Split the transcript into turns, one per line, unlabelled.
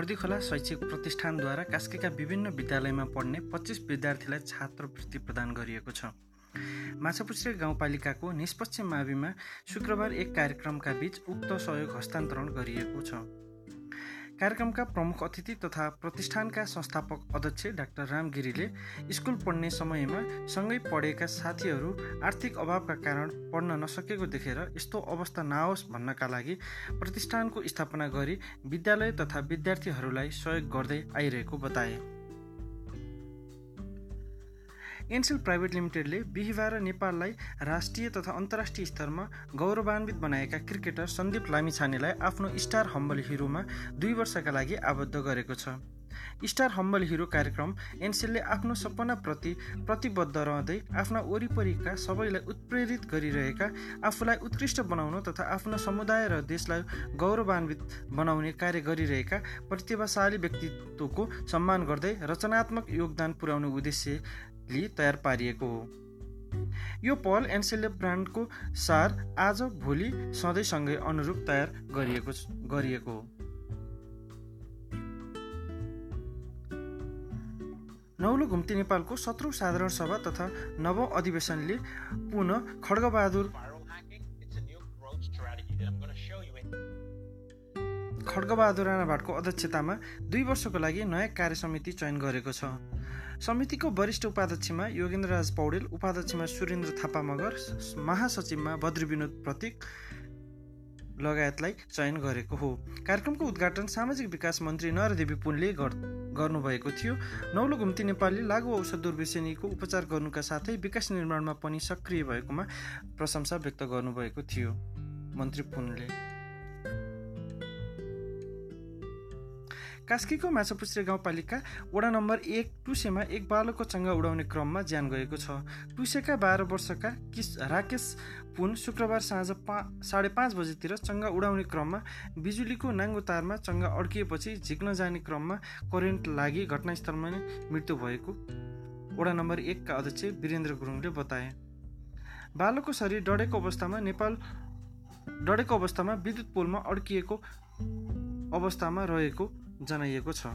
खोला शैक्षिक प्रतिष्ठानद्वारा कास्कीका विभिन्न विद्यालयमा पढ्ने पच्चिस विद्यार्थीलाई छात्रवृत्ति प्रदान गरिएको छ। माछापुछ्रे गाउँपालिकाको निष्पक्ष माविमा शुक्रबार एक कार्यक्रमका बीच उक्त सहयोग हस्तान्तरण गरिएको छ। कार्यक्रमका प्रमुख अतिथि तथा प्रतिष्ठानका संस्थापक अध्यक्ष डाक्टर राम गिरीले स्कुल पढ्ने समयमा सँगै पढेका साथीहरू आर्थिक अभावका कारण पढ्न नसकेको देखेर यस्तो अवस्था नआओस् भन्नका लागि प्रतिष्ठानको स्थापना गरी विद्यालय तथा विद्यार्थीहरूलाई सहयोग गर्दै आइरहेको बताए। एनसेल प्राइभेट लिमिटेडले बिहिबार नेपाललाई राष्ट्रिय तथा अन्तर्राष्ट्रिय स्तरमा गौरवान्वित बनाएका क्रिकेटर सन्दीप लामिछानेलाई आफ्नो स्टार हम्बल हिरोमा दुई वर्षका लागि आबद्ध गरेको छ। स्टार हम्बल हिरो कार्यक्रम एनसेलले आफ्नो सपनाप्रति प्रतिबद्ध रहँदै आफ्ना वरिपरिका सबैलाई उत्प्रेरित गरिरहेका आफूलाई उत्कृष्ट बनाउन तथा आफ्नो समुदाय र देशलाई गौरवान्वित बनाउने कार्य गरिरहेका प्रतिभाशाली व्यक्तित्वको सम्मान गर्दै रचनात्मक योगदान पुर्याउने उद्देश्य लिई तयार पारिएको हो। यो पहल एनसेले ब्रान्डको सार आज भोलि सधैँसँगै अनुरूप तयार गरिएको गरिएको हो। नौलो घुम्ती नेपालको सत्रौँ साधारण सभा तथा नवौँ अधिवेशनले पुनः खड्गबहादुर खड्गबहादुर राणा भाटको अध्यक्षतामा दुई वर्षको लागि नयाँ कार्य समिति चयन गरेको छ। समितिको वरिष्ठ उपाध्यक्षमा योगेन्द्र राज पौडेल उपाध्यक्षमा सुरेन्द्र थापा मगर महासचिवमा बद्री विनोद प्रतीक लगायतलाई चयन गरेको हो। कार्यक्रमको उद्घाटन सामाजिक विकास मन्त्री नरदेवी पुनले गर्नुभएको थियो। नौलो घुम्ती नेपालले लागु औषध दुर्विषणीको उपचार गर्नुका साथै विकास निर्माणमा पनि सक्रिय भएकोमा प्रशंसा व्यक्त गर्नुभएको थियो। मन्त्री पुनले कास्कीको माछापुछ्रे गाउँपालिका वडा नम्बर एक टुसेमा एक बालकको चङ्गा उडाउने क्रममा ज्यान गएको छ। टुसेका बाह्र वर्षका किस राकेश पुन शुक्रबार साँझ पा साढे पाँच बजेतिर चङ्गा उडाउने क्रममा बिजुलीको नाङ्गो तारमा चङ्गा अड्किएपछि झिक्न जाने क्रममा करेन्ट लागि घटनास्थलमा नै मृत्यु भएको वडा नम्बर एकका अध्यक्ष वीरेन्द्र गुरुङले बताए। बालकको शरीर डढेको अवस्थामा नेपाल डढेको अवस्थामा विद्युत पोलमा अड्किएको अवस्थामा रहेको जनाइएको छ।